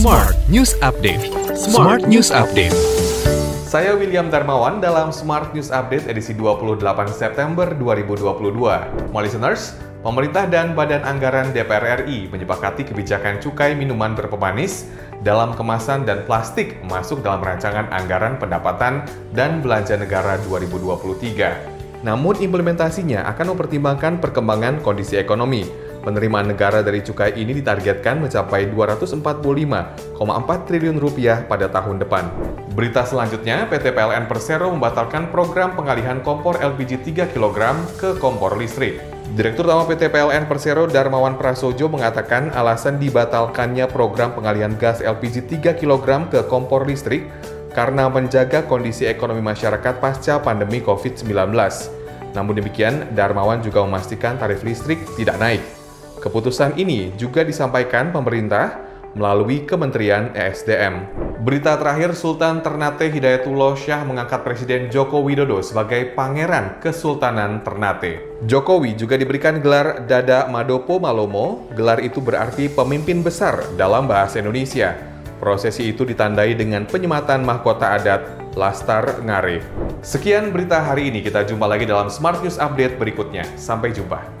Smart News Update. Smart News Update. Saya William Darmawan dalam Smart News Update edisi 28 September 2022. My listeners, pemerintah dan Badan Anggaran DPR RI menyepakati kebijakan cukai minuman berpemanis dalam kemasan dan plastik masuk dalam rancangan anggaran pendapatan dan belanja negara 2023. Namun implementasinya akan mempertimbangkan perkembangan kondisi ekonomi, Penerimaan negara dari cukai ini ditargetkan mencapai 245,4 triliun rupiah pada tahun depan. Berita selanjutnya, PT PLN Persero membatalkan program pengalihan kompor LPG 3 kg ke kompor listrik. Direktur Utama PT PLN Persero Darmawan Prasojo mengatakan alasan dibatalkannya program pengalihan gas LPG 3 kg ke kompor listrik karena menjaga kondisi ekonomi masyarakat pasca pandemi COVID-19. Namun demikian, Darmawan juga memastikan tarif listrik tidak naik. Keputusan ini juga disampaikan pemerintah melalui Kementerian ESDM. Berita terakhir, Sultan Ternate Hidayatullah Syah mengangkat Presiden Joko Widodo sebagai Pangeran Kesultanan Ternate. Jokowi juga diberikan gelar Dada Madopo Malomo, gelar itu berarti pemimpin besar dalam bahasa Indonesia. Prosesi itu ditandai dengan penyematan mahkota adat Lastar Ngare. Sekian berita hari ini, kita jumpa lagi dalam Smart News Update berikutnya. Sampai jumpa.